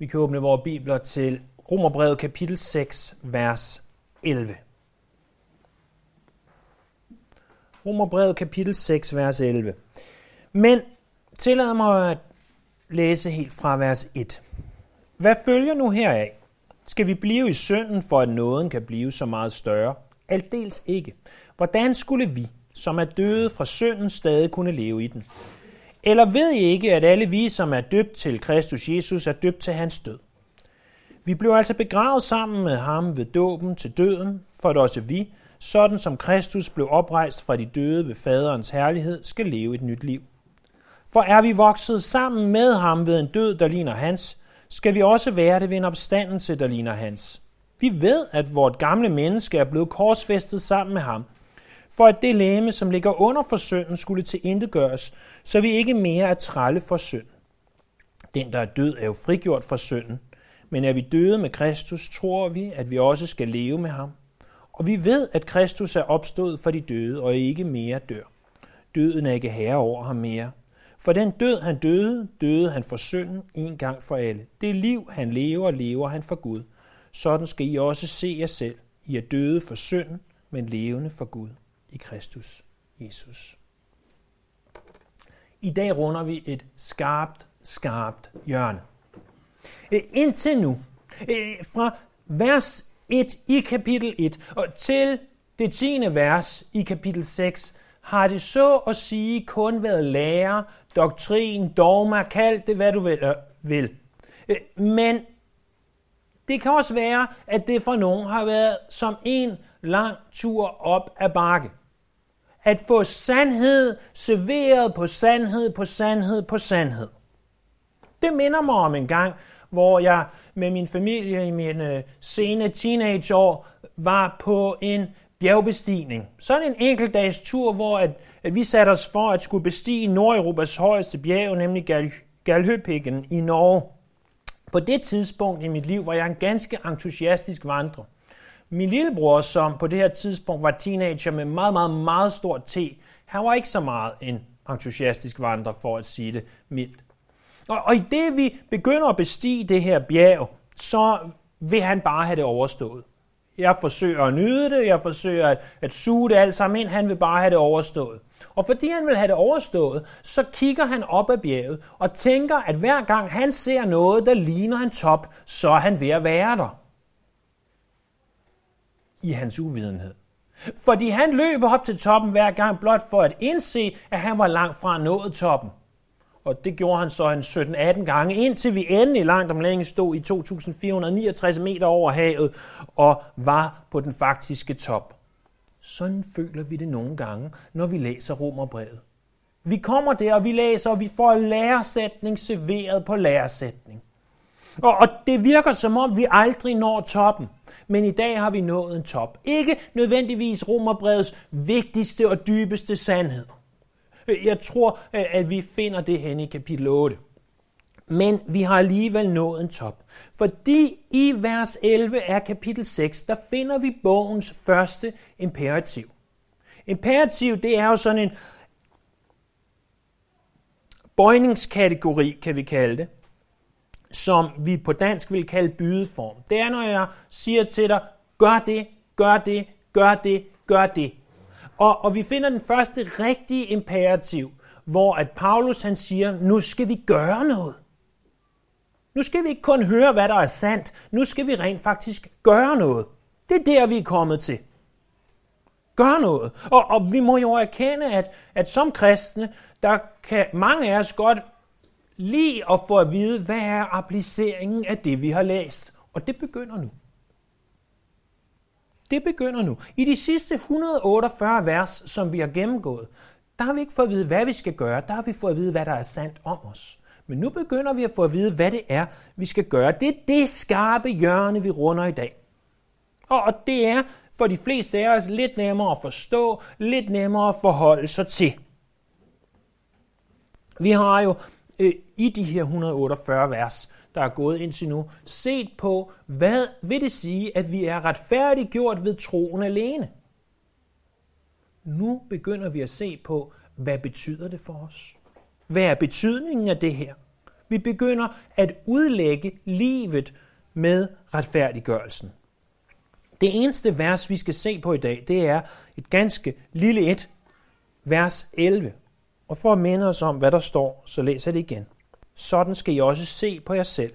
Vi kan åbne vores bibler til Romerbrevet kapitel 6, vers 11. Romerbrevet kapitel 6, vers 11. Men tillad mig at læse helt fra vers 1. Hvad følger nu heraf? Skal vi blive i synden, for at nåden kan blive så meget større? Aldeles ikke. Hvordan skulle vi, som er døde fra synden, stadig kunne leve i den? Eller ved I ikke, at alle vi, som er døbt til Kristus Jesus, er døbt til hans død? Vi blev altså begravet sammen med ham ved dåben til døden, for at også vi, sådan som Kristus blev oprejst fra de døde ved faderens herlighed, skal leve et nyt liv. For er vi vokset sammen med ham ved en død, der ligner hans, skal vi også være det ved en opstandelse, der ligner hans. Vi ved, at vort gamle menneske er blevet korsfæstet sammen med ham, for at det læme, som ligger under for synden, skulle til gøres, så vi ikke mere er trælle for synd. Den, der er død, er jo frigjort fra synden, men er vi døde med Kristus, tror vi, at vi også skal leve med ham. Og vi ved, at Kristus er opstået for de døde og ikke mere dør. Døden er ikke herre over ham mere. For den død, han døde, døde han for synden en gang for alle. Det liv, han lever, lever han for Gud. Sådan skal I også se jer selv. I er døde for synden, men levende for Gud i Kristus Jesus. I dag runder vi et skarpt, skarpt hjørne. Indtil nu, fra vers 1 i kapitel 1 og til det 10. vers i kapitel 6, har det så at sige kun været lære, doktrin, dogma, kald det hvad du vil. Øh, men det kan også være, at det for nogen har været som en lang tur op ad bakke. At få sandhed serveret på sandhed på sandhed på sandhed. Det minder mig om en gang, hvor jeg med min familie i mine øh, sene teenageår var på en bjergbestigning. Sådan en enkelt dags tur, hvor at, at vi satte os for at skulle bestige Nordeuropas højeste bjerg, nemlig Gal Galhøpikken i Norge. På det tidspunkt i mit liv var jeg en ganske entusiastisk vandrer. Min lillebror, som på det her tidspunkt var teenager med meget, meget, meget stor T, han var ikke så meget en entusiastisk vandrer, for at sige det mildt. Og, og i det vi begynder at bestige det her bjerg, så vil han bare have det overstået. Jeg forsøger at nyde det, jeg forsøger at, at suge det alt sammen ind, han vil bare have det overstået. Og fordi han vil have det overstået, så kigger han op ad bjerget og tænker, at hver gang han ser noget, der ligner en top, så er han ved at være der. I hans uvidenhed. Fordi han løber op til toppen hver gang blot for at indse, at han var langt fra nået toppen. Og det gjorde han så en 17-18 gange, indtil vi endelig langt om længe stod i 2469 meter over havet og var på den faktiske top. Sådan føler vi det nogle gange, når vi læser Romerbrevet. Vi kommer der, og vi læser, og vi får læresætning serveret på læresætning. Og, og det virker som om, vi aldrig når toppen. Men i dag har vi nået en top. Ikke nødvendigvis Romerbrevets vigtigste og dybeste sandhed. Jeg tror, at vi finder det hen i kapitel 8. Men vi har alligevel nået en top. Fordi i vers 11 af kapitel 6, der finder vi bogens første imperativ. Imperativ, det er jo sådan en bøjningskategori, kan vi kalde det, som vi på dansk vil kalde bydeform. Det er, når jeg siger til dig, gør det, gør det, gør det, gør det. Og, og vi finder den første rigtige imperativ, hvor at Paulus han siger, nu skal vi gøre noget. Nu skal vi ikke kun høre, hvad der er sandt. Nu skal vi rent faktisk gøre noget. Det er der, vi er kommet til. Gør noget. Og, og vi må jo erkende, at, at som kristne, der kan mange af os godt lige at få at vide, hvad er appliceringen af det, vi har læst. Og det begynder nu. Det begynder nu. I de sidste 148 vers, som vi har gennemgået, der har vi ikke fået at vide, hvad vi skal gøre. Der har vi fået at vide, hvad der er sandt om os. Men nu begynder vi at få at vide, hvad det er, vi skal gøre. Det er det skarpe hjørne, vi runder i dag. Og det er for de fleste af os lidt nemmere at forstå, lidt nemmere at forholde sig til. Vi har jo øh, i de her 148 vers der er gået indtil nu, set på, hvad vil det sige, at vi er retfærdiggjort ved troen alene. Nu begynder vi at se på, hvad betyder det for os? Hvad er betydningen af det her? Vi begynder at udlægge livet med retfærdiggørelsen. Det eneste vers, vi skal se på i dag, det er et ganske lille et, vers 11. Og for at minde os om, hvad der står, så læser det igen. Sådan skal I også se på jer selv.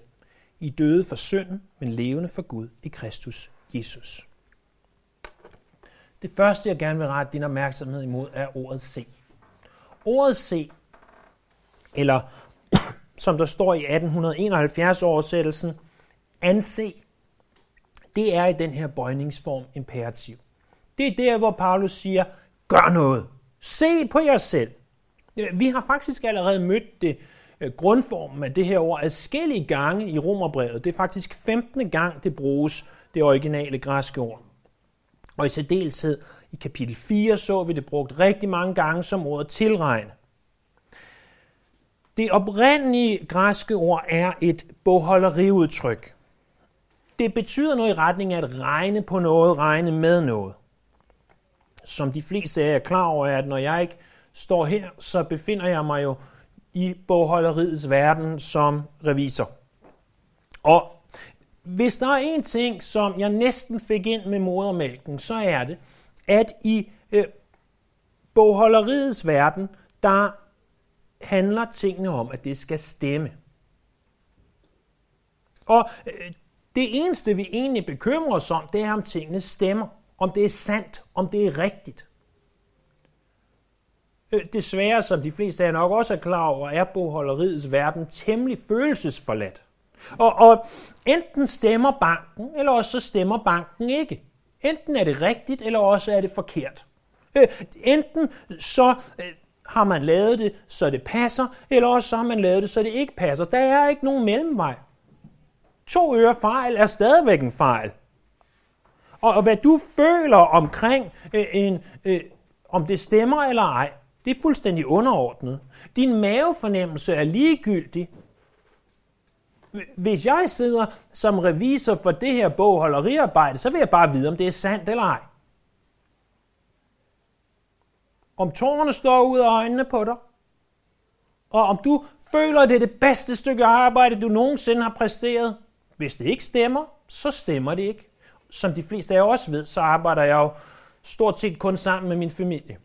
I døde for synden, men levende for Gud i Kristus Jesus. Det første, jeg gerne vil rette din opmærksomhed imod, er ordet se. Ordet se, eller som der står i 1871 oversættelsen, anse, det er i den her bøjningsform imperativ. Det er der, hvor Paulus siger, gør noget. Se på jer selv. Vi har faktisk allerede mødt det øh, grundformen af det her ord adskillige gange i Romerbrevet. Det er faktisk 15. gang, det bruges, det originale græske ord. Og i særdeleshed i kapitel 4 så vi det brugt rigtig mange gange som ordet tilregne. Det oprindelige græske ord er et bogholderiudtryk. Det betyder noget i retning af at regne på noget, regne med noget. Som de fleste af jer er klar over, er, at når jeg ikke står her, så befinder jeg mig jo i bogholderiets verden som revisor. Og hvis der er en ting, som jeg næsten fik ind med modermælken, så er det, at i øh, bogholderiets verden, der handler tingene om, at det skal stemme. Og øh, det eneste, vi egentlig bekymrer os om, det er, om tingene stemmer. Om det er sandt, om det er rigtigt. Øh, desværre, som de fleste af jer nok også er klar over, er bogholderiets verden temmelig følelsesforladt. Og, og enten stemmer banken, eller også så stemmer banken ikke. Enten er det rigtigt, eller også er det forkert. Øh, enten så øh, har man lavet det, så det passer, eller også så har man lavet det, så det ikke passer. Der er ikke nogen mellemvej. To øre fejl er stadigvæk en fejl. Og, og hvad du føler omkring øh, en, øh, om det stemmer eller ej, det er fuldstændig underordnet. Din mavefornemmelse er ligegyldig. Hvis jeg sidder som revisor for det her bogholderiarbejde, så vil jeg bare vide, om det er sandt eller ej. Om tårerne står ud af øjnene på dig, og om du føler, at det er det bedste stykke arbejde, du nogensinde har præsteret. Hvis det ikke stemmer, så stemmer det ikke. Som de fleste af jer også ved, så arbejder jeg jo stort set kun sammen med min familie.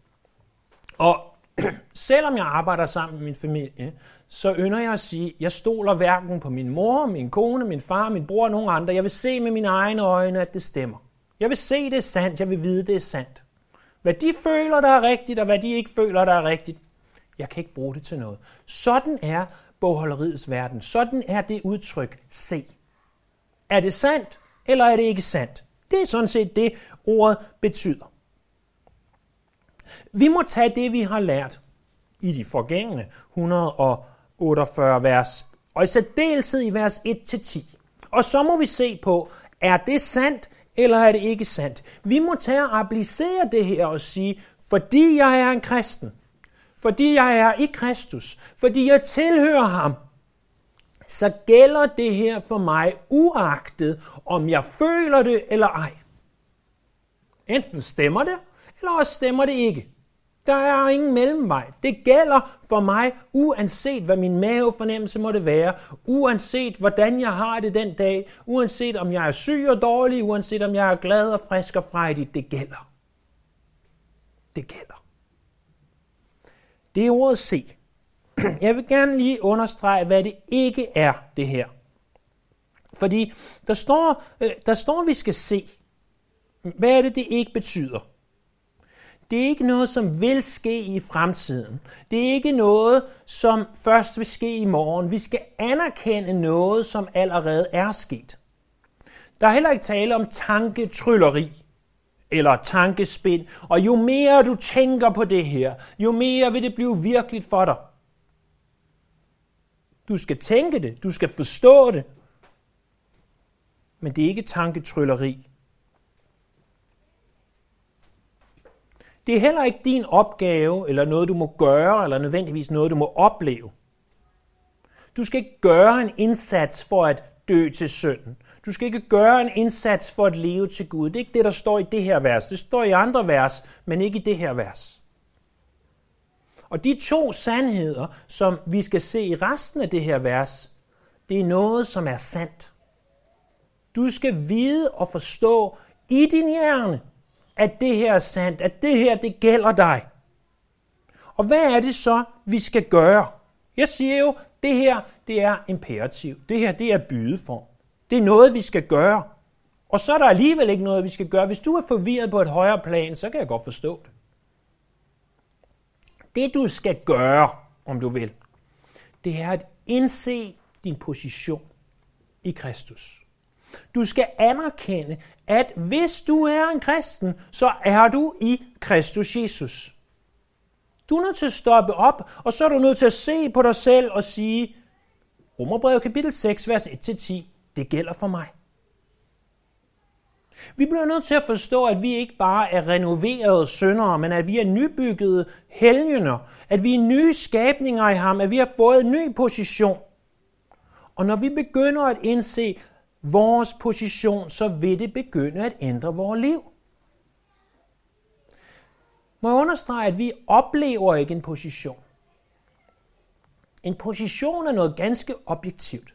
Og selvom jeg arbejder sammen med min familie, så ynder jeg at sige, at jeg stoler hverken på min mor, min kone, min far, min bror og nogen andre. Jeg vil se med mine egne øjne, at det stemmer. Jeg vil se, det er sandt. Jeg vil vide, det er sandt. Hvad de føler, der er rigtigt, og hvad de ikke føler, der er rigtigt, jeg kan ikke bruge det til noget. Sådan er bogholderiets verden. Sådan er det udtryk se. Er det sandt, eller er det ikke sandt? Det er sådan set det, ordet betyder. Vi må tage det, vi har lært i de forgængende 148 vers, og i særdeleshed i vers 1-10. Og så må vi se på, er det sandt, eller er det ikke sandt? Vi må tage og applicere det her og sige, fordi jeg er en kristen, fordi jeg er i Kristus, fordi jeg tilhører ham, så gælder det her for mig uagtet, om jeg føler det eller ej. Enten stemmer det, eller også stemmer det ikke. Der er ingen mellemvej. Det gælder for mig, uanset hvad min mavefornemmelse måtte være, uanset hvordan jeg har det den dag, uanset om jeg er syg og dårlig, uanset om jeg er glad og frisk og frejdig. Det gælder. Det gælder. Det er ordet se. Jeg vil gerne lige understrege, hvad det ikke er, det her. Fordi der står, øh, der står, at vi skal se. Hvad er det, det ikke betyder? Det er ikke noget, som vil ske i fremtiden. Det er ikke noget, som først vil ske i morgen. Vi skal anerkende noget, som allerede er sket. Der er heller ikke tale om tanketrylleri eller tankespind. Og jo mere du tænker på det her, jo mere vil det blive virkeligt for dig. Du skal tænke det, du skal forstå det. Men det er ikke tanketrylleri. Det er heller ikke din opgave, eller noget du må gøre, eller nødvendigvis noget du må opleve. Du skal ikke gøre en indsats for at dø til synden. Du skal ikke gøre en indsats for at leve til Gud. Det er ikke det, der står i det her vers. Det står i andre vers, men ikke i det her vers. Og de to sandheder, som vi skal se i resten af det her vers, det er noget, som er sandt. Du skal vide og forstå i din hjerne, at det her er sandt, at det her, det gælder dig. Og hvad er det så, vi skal gøre? Jeg siger jo, det her, det er imperativ. Det her, det er bydeform. Det er noget, vi skal gøre. Og så er der alligevel ikke noget, vi skal gøre. Hvis du er forvirret på et højere plan, så kan jeg godt forstå det. Det du skal gøre, om du vil, det er at indse din position i Kristus. Du skal anerkende, at hvis du er en kristen, så er du i Kristus Jesus. Du er nødt til at stoppe op, og så er du nødt til at se på dig selv og sige, Romerbrevet kapitel 6, vers 1-10, det gælder for mig. Vi bliver nødt til at forstå, at vi ikke bare er renoverede syndere, men at vi er nybyggede helgener, at vi er nye skabninger i ham, at vi har fået en ny position. Og når vi begynder at indse vores position, så vil det begynde at ændre vores liv. Må jeg understrege, at vi oplever ikke en position. En position er noget ganske objektivt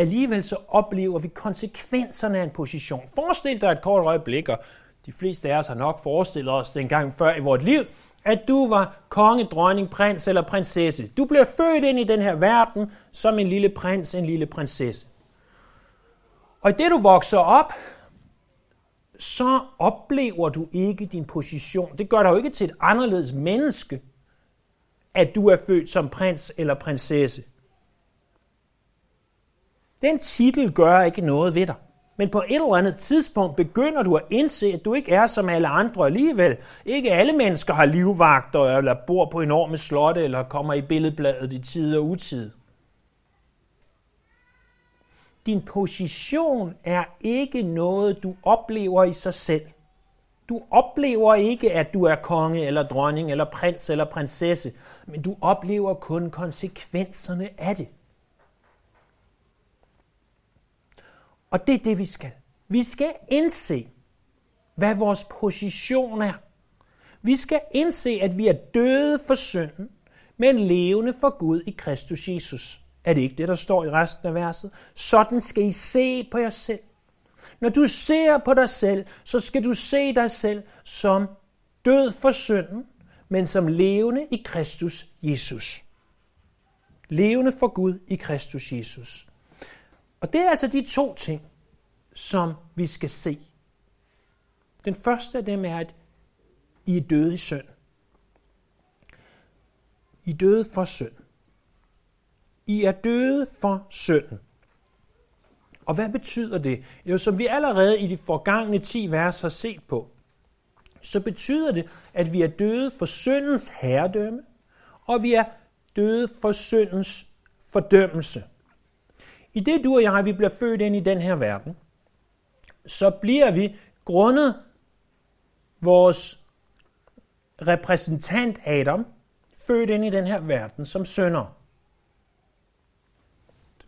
alligevel så oplever vi konsekvenserne af en position. Forestil dig et kort øjeblik, og de fleste af os har nok forestillet os dengang før i vores liv, at du var konge, dronning, prins eller prinsesse. Du bliver født ind i den her verden som en lille prins, en lille prinsesse. Og i det du vokser op, så oplever du ikke din position. Det gør dig jo ikke til et anderledes menneske, at du er født som prins eller prinsesse. Den titel gør ikke noget ved dig. Men på et eller andet tidspunkt begynder du at indse, at du ikke er som alle andre alligevel. Ikke alle mennesker har livvagter, eller bor på enorme slotte, eller kommer i billedbladet i tid og utid. Din position er ikke noget, du oplever i sig selv. Du oplever ikke, at du er konge eller dronning eller prins eller prinsesse, men du oplever kun konsekvenserne af det. Og det er det, vi skal. Vi skal indse, hvad vores position er. Vi skal indse, at vi er døde for synden, men levende for Gud i Kristus Jesus. Er det ikke det, der står i resten af verset? Sådan skal I se på jer selv. Når du ser på dig selv, så skal du se dig selv som død for synden, men som levende i Kristus Jesus. Levende for Gud i Kristus Jesus. Og det er altså de to ting, som vi skal se. Den første af dem er, at I er døde i synd. I er døde for synd. I er døde for synden. Og hvad betyder det? Jo, som vi allerede i de forgangne 10 vers har set på, så betyder det, at vi er døde for syndens herredømme, og vi er døde for syndens fordømmelse. I det du og jeg, vi bliver født ind i den her verden, så bliver vi grundet vores repræsentant Adam født ind i den her verden som sønder.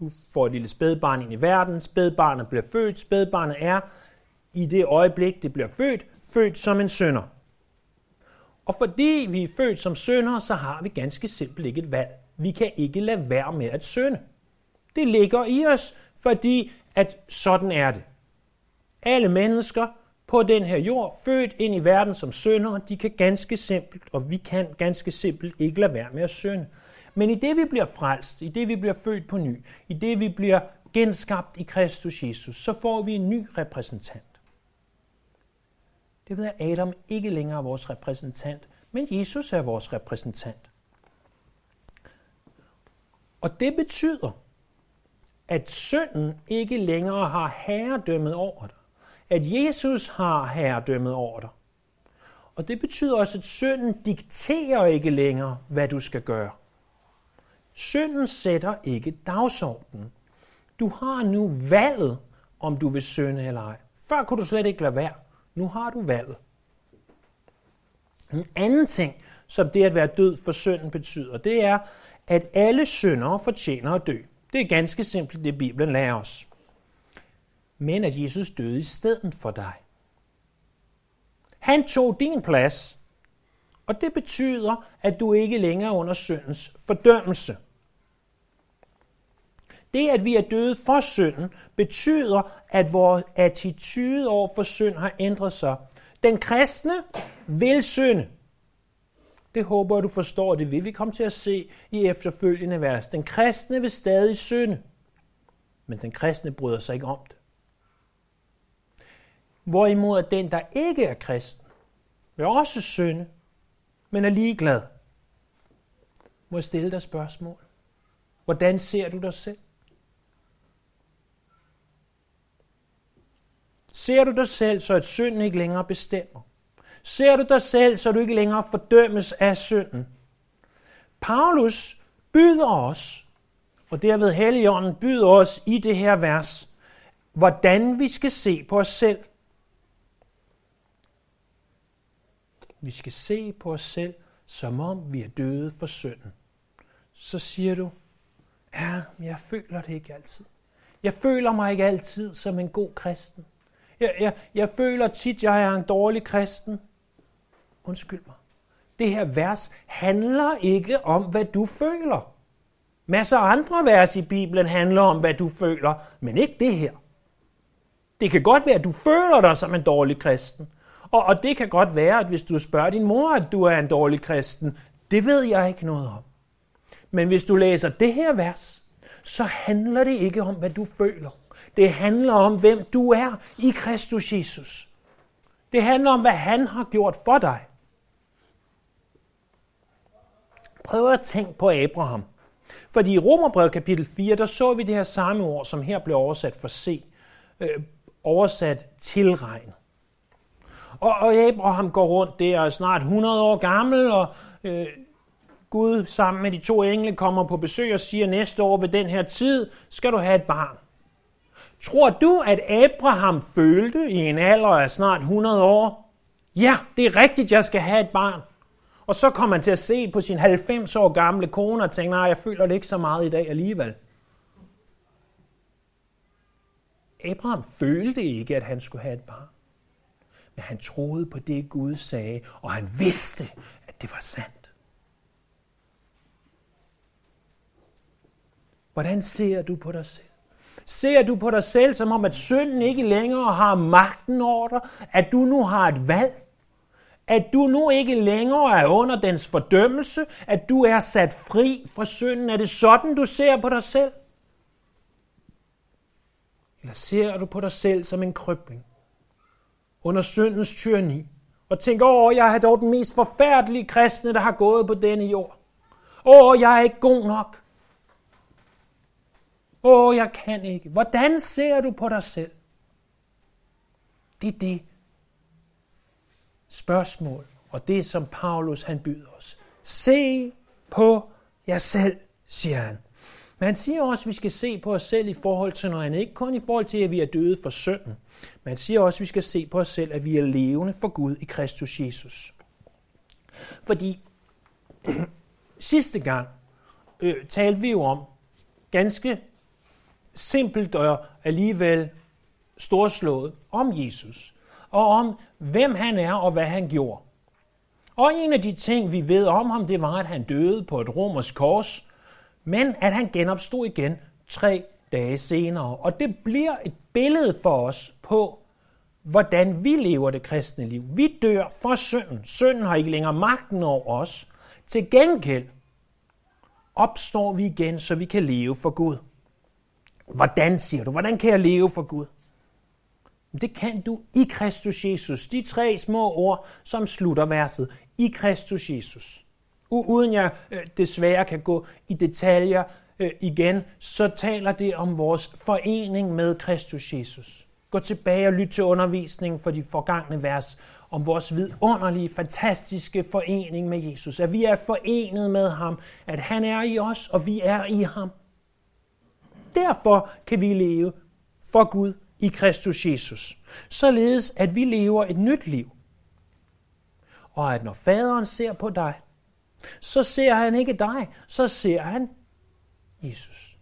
Du får et lille spædbarn ind i verden, spædbarnet bliver født, spædbarnet er i det øjeblik, det bliver født, født som en sønder. Og fordi vi er født som sønder, så har vi ganske simpelt ikke et valg. Vi kan ikke lade være med at synde. Det ligger i os, fordi at sådan er det. Alle mennesker på den her jord, født ind i verden som sønder, de kan ganske simpelt, og vi kan ganske simpelt ikke lade være med at synde. Men i det vi bliver frelst, i det vi bliver født på ny, i det vi bliver genskabt i Kristus Jesus, så får vi en ny repræsentant. Det ved at Adam ikke længere er vores repræsentant, men Jesus er vores repræsentant. Og det betyder, at synden ikke længere har herredømmet over dig. At Jesus har herredømmet over dig. Og det betyder også, at synden dikterer ikke længere, hvad du skal gøre. Synden sætter ikke dagsordenen. Du har nu valget, om du vil synde eller ej. Før kunne du slet ikke lade være. Nu har du valget. En anden ting, som det at være død for synden betyder, det er, at alle syndere fortjener at dø. Det er ganske simpelt det, Bibelen lærer os. Men at Jesus døde i stedet for dig. Han tog din plads Og det betyder, at du ikke længere er under syndens fordømmelse. Det, at vi er døde for synden, betyder, at vores attitude over for synd har ændret sig. Den kristne vil synde. Det håber jeg, du forstår. Det vil vi komme til at se i efterfølgende vers. Den kristne vil stadig synde, men den kristne bryder sig ikke om det. Hvorimod at den, der ikke er kristen, vil også synde, men er ligeglad. Må jeg stille dig spørgsmål? Hvordan ser du dig selv? Ser du dig selv, så at synden ikke længere bestemmer? Ser du dig selv, så du ikke længere fordømmes af synden? Paulus byder os, og derved Helligånden byder os i det her vers, hvordan vi skal se på os selv. Vi skal se på os selv, som om vi er døde for synden. Så siger du, ja, jeg føler det ikke altid. Jeg føler mig ikke altid som en god kristen. Jeg, jeg, jeg føler tit, jeg er en dårlig kristen. Undskyld mig. Det her vers handler ikke om, hvad du føler. Masser af andre vers i Bibelen handler om, hvad du føler, men ikke det her. Det kan godt være, at du føler dig som en dårlig kristen. Og, og det kan godt være, at hvis du spørger din mor, at du er en dårlig kristen, det ved jeg ikke noget om. Men hvis du læser det her vers, så handler det ikke om, hvad du føler. Det handler om, hvem du er i Kristus Jesus. Det handler om, hvad han har gjort for dig. Prøv at tænke på Abraham. Fordi i Romerbrevet kapitel 4, der så vi det her samme ord, som her blev oversat for se, øh, oversat tilregnet. Og, og Abraham går rundt der og er snart 100 år gammel, og øh, Gud sammen med de to engle kommer på besøg og siger, næste år ved den her tid skal du have et barn. Tror du, at Abraham følte i en alder af snart 100 år, ja, det er rigtigt, jeg skal have et barn. Og så kommer man til at se på sin 90 år gamle kone og tænke, nej, jeg føler det ikke så meget i dag alligevel. Abraham følte ikke, at han skulle have et barn. Men han troede på det, Gud sagde, og han vidste, at det var sandt. Hvordan ser du på dig selv? Ser du på dig selv som om, at synden ikke længere har magten over dig? At du nu har et valg? At du nu ikke længere er under dens fordømmelse? At du er sat fri fra synden? Er det sådan, du ser på dig selv? Eller ser du på dig selv som en krybling under syndens tyranni? Og tænker, åh, jeg er dog den mest forfærdelige kristne, der har gået på denne jord. Åh, jeg er ikke god nok. Åh, jeg kan ikke. Hvordan ser du på dig selv? Det er det spørgsmål, og det som Paulus han byder os. Se på jer selv, siger han. Men han siger også, at vi skal se på os selv i forhold til noget andet. Ikke kun i forhold til, at vi er døde for synden. Men han siger også, at vi skal se på os selv, at vi er levende for Gud i Kristus Jesus. Fordi sidste gang øh, talte vi jo om ganske simpelt og alligevel storslået om Jesus, og om hvem han er og hvad han gjorde. Og en af de ting, vi ved om ham, det var, at han døde på et romersk kors, men at han genopstod igen tre dage senere. Og det bliver et billede for os på, hvordan vi lever det kristne liv. Vi dør for synden. Synden har ikke længere magten over os. Til gengæld opstår vi igen, så vi kan leve for Gud. Hvordan siger du? Hvordan kan jeg leve for Gud? Det kan du i Kristus Jesus. De tre små ord, som slutter verset. I Kristus Jesus. Uden jeg øh, desværre kan gå i detaljer øh, igen, så taler det om vores forening med Kristus Jesus. Gå tilbage og lyt til undervisningen for de forgangne vers om vores vidunderlige, fantastiske forening med Jesus. At vi er forenet med ham, at han er i os, og vi er i ham. Derfor kan vi leve for Gud i Kristus Jesus. Således at vi lever et nyt liv. Og at når faderen ser på dig, så ser han ikke dig, så ser han Jesus.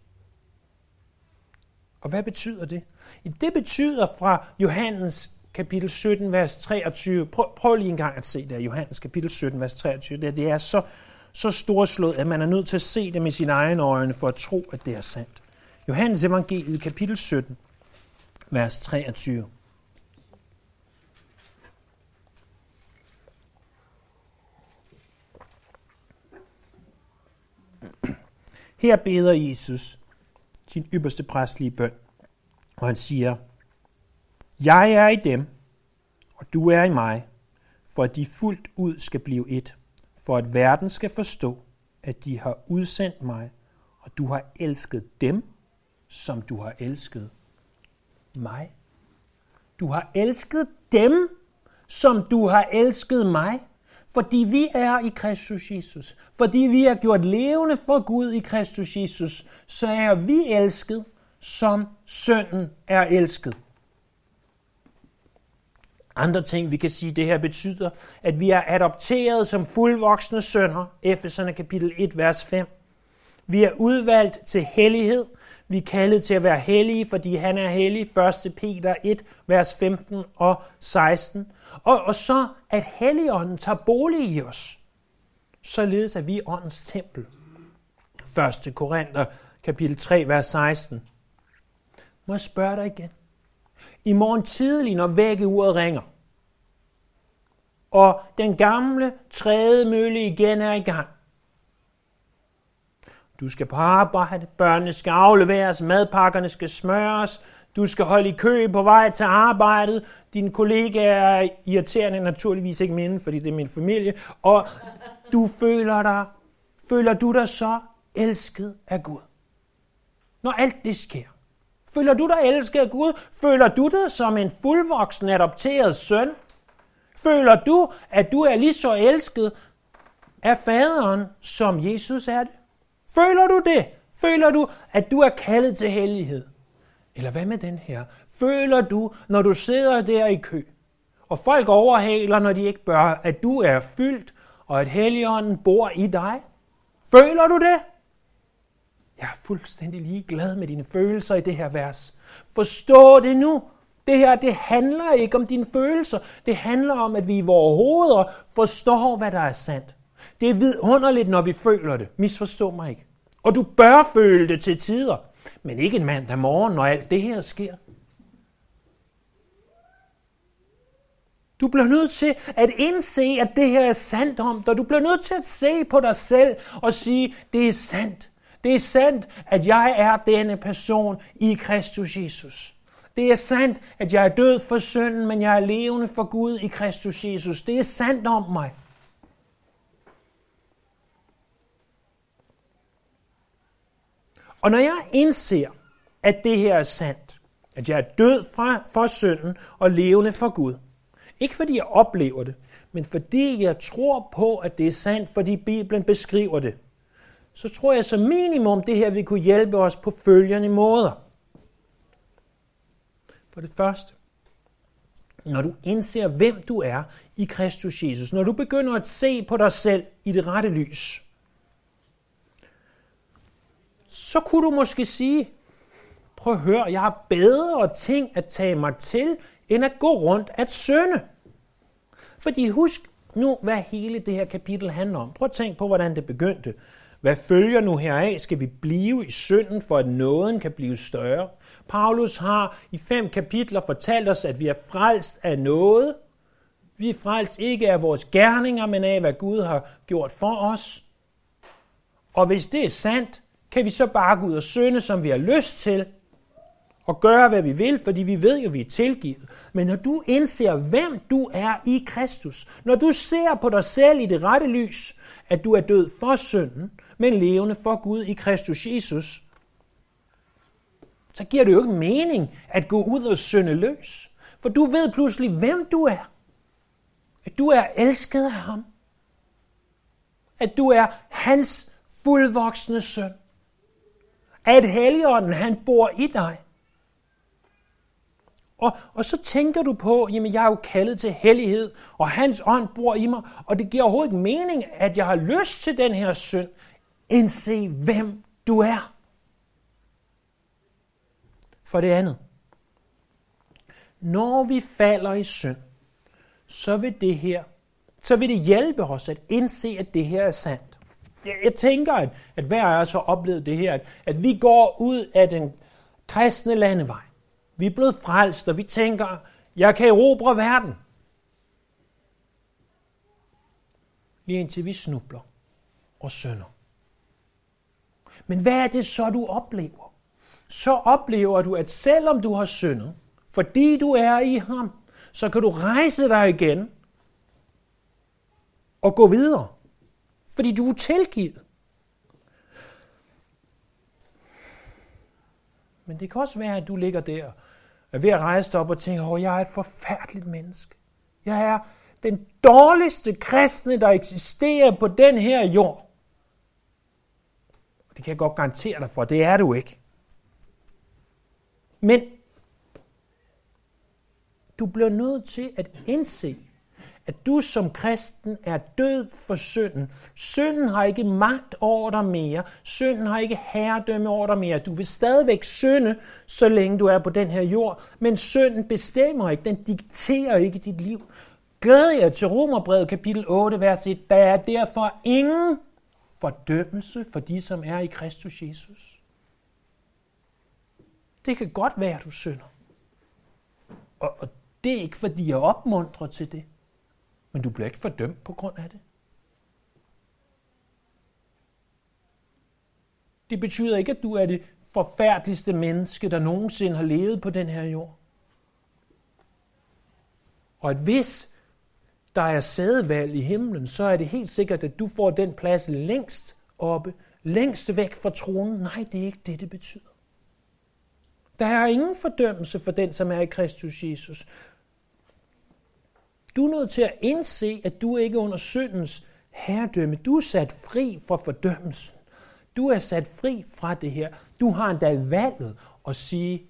Og hvad betyder det? Det betyder fra Johannes kapitel 17, vers 23. Prøv, prøv lige en gang at se det, Johannes kapitel 17, vers 23. Det, det er så, så storslået, at man er nødt til at se det med sine egne øjne for at tro, at det er sandt. Johannes evangeliet, kapitel 17, vers 23. Her beder Jesus sin ypperste præstlige bøn, og han siger, Jeg er i dem, og du er i mig, for at de fuldt ud skal blive et, for at verden skal forstå, at de har udsendt mig, og du har elsket dem, som du har elsket mig. Du har elsket dem, som du har elsket mig. Fordi vi er i Kristus Jesus, fordi vi er gjort levende for Gud i Kristus Jesus, så er vi elsket, som sønnen er elsket. Andre ting, vi kan sige, det her betyder, at vi er adopteret som fuldvoksne sønner, Efeserne kapitel 1, vers 5. Vi er udvalgt til hellighed. Vi er kaldet til at være hellige, fordi han er hellig. 1. Peter 1, vers 15 og 16. Og, og så, at Helligånden tager bolig i os, således at vi er åndens tempel. 1. Korinther, kapitel 3, vers 16. Må jeg spørge dig igen? I morgen tidlig, når vækkeuret ringer, og den gamle tredje mølle igen er i gang. Du skal på arbejde, børnene skal afleveres, madpakkerne skal smøres, du skal holde i kø på vej til arbejdet. Din kollega er irriterende, naturligvis ikke mine, fordi det er min familie. Og du føler dig, føler du dig så elsket af Gud. Når alt det sker. Føler du dig elsket af Gud? Føler du dig som en fuldvoksen adopteret søn? Føler du, at du er lige så elsket af faderen, som Jesus er det? Føler du det? Føler du, at du er kaldet til hellighed? Eller hvad med den her? Føler du, når du sidder der i kø, og folk overhaler, når de ikke bør, at du er fyldt, og at Helligånden bor i dig? Føler du det? Jeg er fuldstændig ligeglad med dine følelser i det her vers. Forstå det nu. Det her, det handler ikke om dine følelser. Det handler om, at vi i vores hoveder forstår, hvad der er sandt. Det er vidunderligt, når vi føler det. Misforstå mig ikke. Og du bør føle det til tider. Men ikke en mandag morgen, når alt det her sker. Du bliver nødt til at indse, at det her er sandt om dig. Du bliver nødt til at se på dig selv og sige, det er sandt. Det er sandt, at jeg er denne person i Kristus Jesus. Det er sandt, at jeg er død for synden, men jeg er levende for Gud i Kristus Jesus. Det er sandt om mig. Og når jeg indser, at det her er sandt, at jeg er død fra, for synden og levende for Gud, ikke fordi jeg oplever det, men fordi jeg tror på, at det er sandt, fordi Bibelen beskriver det, så tror jeg som minimum, det her vil kunne hjælpe os på følgende måder. For det første, når du indser, hvem du er i Kristus Jesus, når du begynder at se på dig selv i det rette lys, så kunne du måske sige, prøv at høre, jeg har bedre ting at tage mig til, end at gå rundt at sønde. Fordi husk nu, hvad hele det her kapitel handler om. Prøv at tænke på, hvordan det begyndte. Hvad følger nu heraf? Skal vi blive i synden, for at nåden kan blive større? Paulus har i fem kapitler fortalt os, at vi er frelst af noget. Vi er frelst ikke af vores gerninger, men af, hvad Gud har gjort for os. Og hvis det er sandt, kan vi så bare gå ud og synde, som vi har lyst til, og gøre, hvad vi vil, fordi vi ved jo, at vi er tilgivet. Men når du indser, hvem du er i Kristus, når du ser på dig selv i det rette lys, at du er død for synden, men levende for Gud i Kristus Jesus, så giver det jo ikke mening at gå ud og synde løs. For du ved pludselig, hvem du er. At du er elsket af ham. At du er hans fuldvoksne søn at Helligånden han bor i dig. Og, og så tænker du på, jamen jeg er jo kaldet til hellighed, og hans ånd bor i mig, og det giver overhovedet ikke mening, at jeg har lyst til den her synd. Indse, hvem du er. For det andet, når vi falder i synd, så vil det her, så vil det hjælpe os at indse, at det her er sandt. Jeg, jeg tænker, at, at hver af os har oplevet det her, at, at vi går ud af den kristne landevej. Vi er blevet frelst, og vi tænker, jeg kan erobre verden. Lige indtil vi snubler og synder. Men hvad er det så, du oplever? Så oplever du, at selvom du har syndet, fordi du er i ham, så kan du rejse dig igen og gå videre. Fordi du er tilgivet. Men det kan også være, at du ligger der er ved at rejse dig op og tænker, åh, jeg er et forfærdeligt menneske. Jeg er den dårligste kristne, der eksisterer på den her jord. Det kan jeg godt garantere dig for, det er du ikke. Men du bliver nødt til at indse, at du som kristen er død for synden. Synden har ikke magt over dig mere. Synden har ikke herredømme over dig mere. Du vil stadigvæk synde, så længe du er på den her jord. Men synden bestemmer ikke. Den dikterer ikke dit liv. Glæd jer til Romerbrevet kapitel 8, vers 1. Der er derfor ingen fordømmelse for de, som er i Kristus Jesus. Det kan godt være, at du synder. Og, og det er ikke, fordi jeg opmuntrer til det. Men du bliver ikke fordømt på grund af det. Det betyder ikke, at du er det forfærdeligste menneske, der nogensinde har levet på den her jord. Og at hvis der er sædevalg i himlen, så er det helt sikkert, at du får den plads længst oppe, længst væk fra tronen. Nej, det er ikke det, det betyder. Der er ingen fordømmelse for den, som er i Kristus Jesus. Du er nødt til at indse, at du ikke er under syndens herredømme. Du er sat fri fra fordømmelsen. Du er sat fri fra det her. Du har endda valget at sige,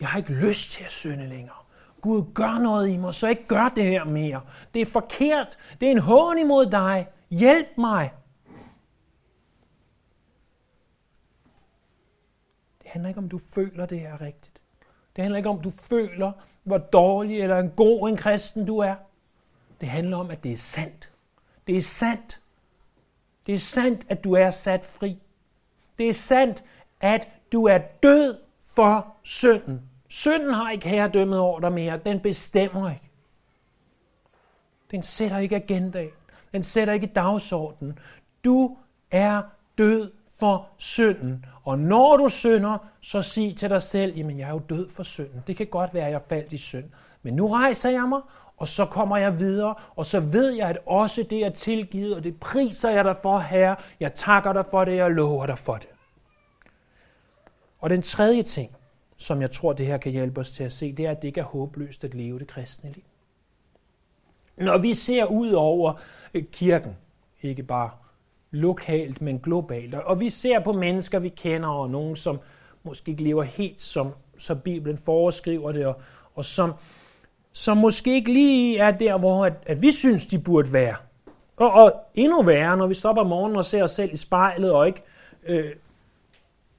jeg har ikke lyst til at synde længere. Gud, gør noget i mig, så jeg ikke gør det her mere. Det er forkert. Det er en hån imod dig. Hjælp mig. Det handler ikke om, du føler, det er rigtigt. Det handler ikke om, du føler, hvor dårlig eller en god en kristen du er. Det handler om, at det er sandt. Det er sandt. Det er sandt, at du er sat fri. Det er sandt, at du er død for synden. Synden har ikke herredømmet over dig mere. Den bestemmer ikke. Den sætter ikke agendaen. Den sætter ikke dagsordenen. Du er død for synden. Og når du synder, så sig til dig selv, jamen jeg er jo død for synden. Det kan godt være, at jeg faldt i synd. Men nu rejser jeg mig, og så kommer jeg videre, og så ved jeg, at også det er tilgivet, og det priser jeg dig for, Herre. Jeg takker dig for det, jeg lover dig for det. Og den tredje ting, som jeg tror, det her kan hjælpe os til at se, det er, at det ikke er håbløst at leve det kristne liv. Når vi ser ud over øh, kirken, ikke bare lokalt, men globalt. Og vi ser på mennesker, vi kender, og nogen, som måske ikke lever helt som, som Bibelen foreskriver det, og, og som, som måske ikke lige er der, hvor at, at vi synes, de burde være. Og, og endnu værre, når vi stopper om morgenen og ser os selv i spejlet, og ikke øh,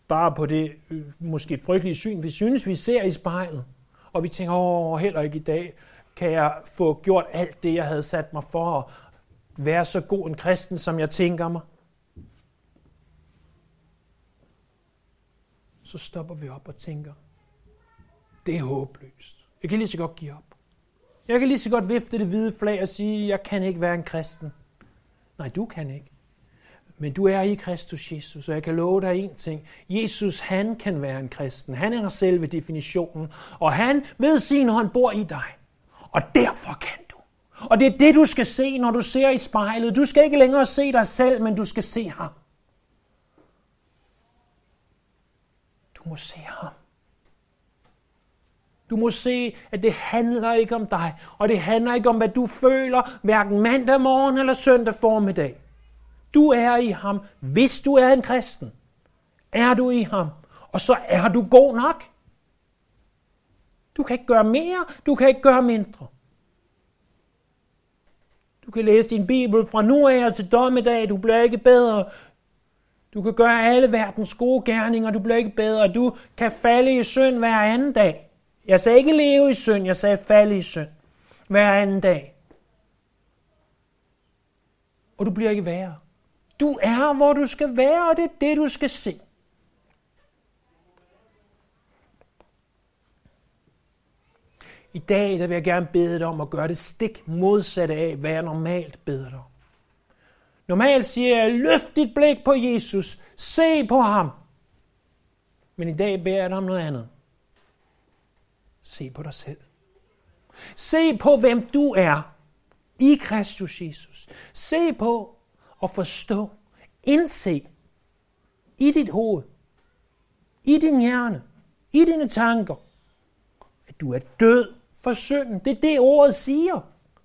bare på det øh, måske frygtelige syn, vi synes, vi ser i spejlet. Og vi tænker, åh, heller ikke i dag kan jeg få gjort alt det, jeg havde sat mig for, og være så god en kristen, som jeg tænker mig. Så stopper vi op og tænker, det er håbløst. Jeg kan lige så godt give op. Jeg kan lige så godt vifte det hvide flag og sige, jeg kan ikke være en kristen. Nej, du kan ikke. Men du er i Kristus Jesus, og jeg kan love dig en ting. Jesus, han kan være en kristen. Han er selve definitionen, og han ved sin hånd bor i dig. Og derfor kan. Og det er det, du skal se, når du ser i spejlet. Du skal ikke længere se dig selv, men du skal se ham. Du må se ham. Du må se, at det handler ikke om dig, og det handler ikke om, hvad du føler, hverken mandag morgen eller søndag formiddag. Du er i ham, hvis du er en kristen. Er du i ham, og så er du god nok. Du kan ikke gøre mere, du kan ikke gøre mindre. Kan læse din bibel fra nu af og til dommedag, du bliver ikke bedre. Du kan gøre alle verdens gode gerninger, du bliver ikke bedre. Du kan falde i synd hver anden dag. Jeg sagde ikke leve i synd, jeg sagde falde i synd. Hver anden dag. Og du bliver ikke værre. Du er, hvor du skal være, og det er det, du skal se. I dag der vil jeg gerne bede dig om at gøre det stik modsatte af, hvad jeg normalt beder dig om. Normalt siger jeg, løft dit blik på Jesus, se på ham. Men i dag beder jeg dig om noget andet. Se på dig selv. Se på, hvem du er i Kristus Jesus. Se på og forstå, indse i dit hoved, i din hjerne, i dine tanker, at du er død for synden. Det er det, ordet siger.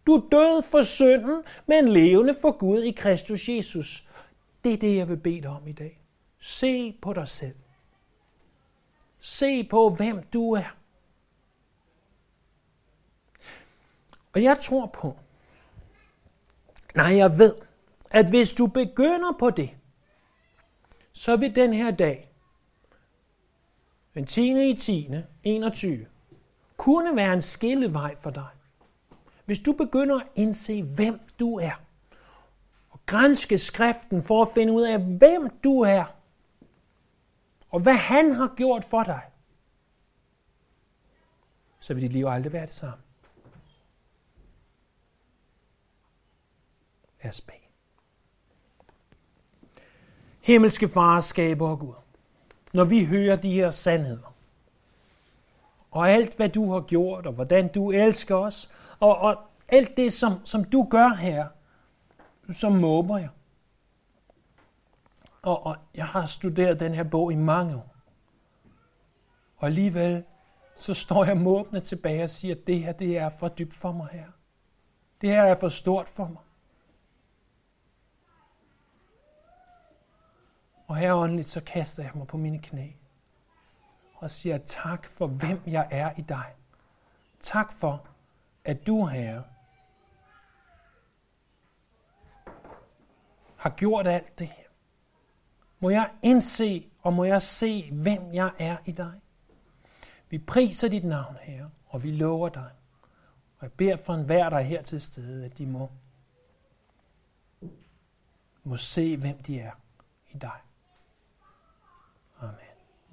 Du er død for synden, men levende for Gud i Kristus Jesus. Det er det, jeg vil bede dig om i dag. Se på dig selv. Se på, hvem du er. Og jeg tror på, nej, jeg ved, at hvis du begynder på det, så vil den her dag, den 10. i 10. 21, kunne være en skillevej for dig. Hvis du begynder at indse, hvem du er, og grænske skriften for at finde ud af, hvem du er, og hvad han har gjort for dig, så vil dit liv aldrig være det samme. Lad os bag. Himmelske far, skaber og Gud, når vi hører de her sandheder, og alt hvad du har gjort, og hvordan du elsker os, og, og alt det, som, som du gør her, så måber jeg. Og, og jeg har studeret den her bog i mange år. Og alligevel, så står jeg måbende tilbage og siger, at det her, det er for dybt for mig her. Det her er for stort for mig. Og her åndeligt, så kaster jeg mig på mine knæ og siger tak for, hvem jeg er i dig. Tak for, at du, Herre, har gjort alt det her. Må jeg indse, og må jeg se, hvem jeg er i dig. Vi priser dit navn, Herre, og vi lover dig. Og jeg beder for enhver, der er her til stede, at de må, må se, hvem de er i dig.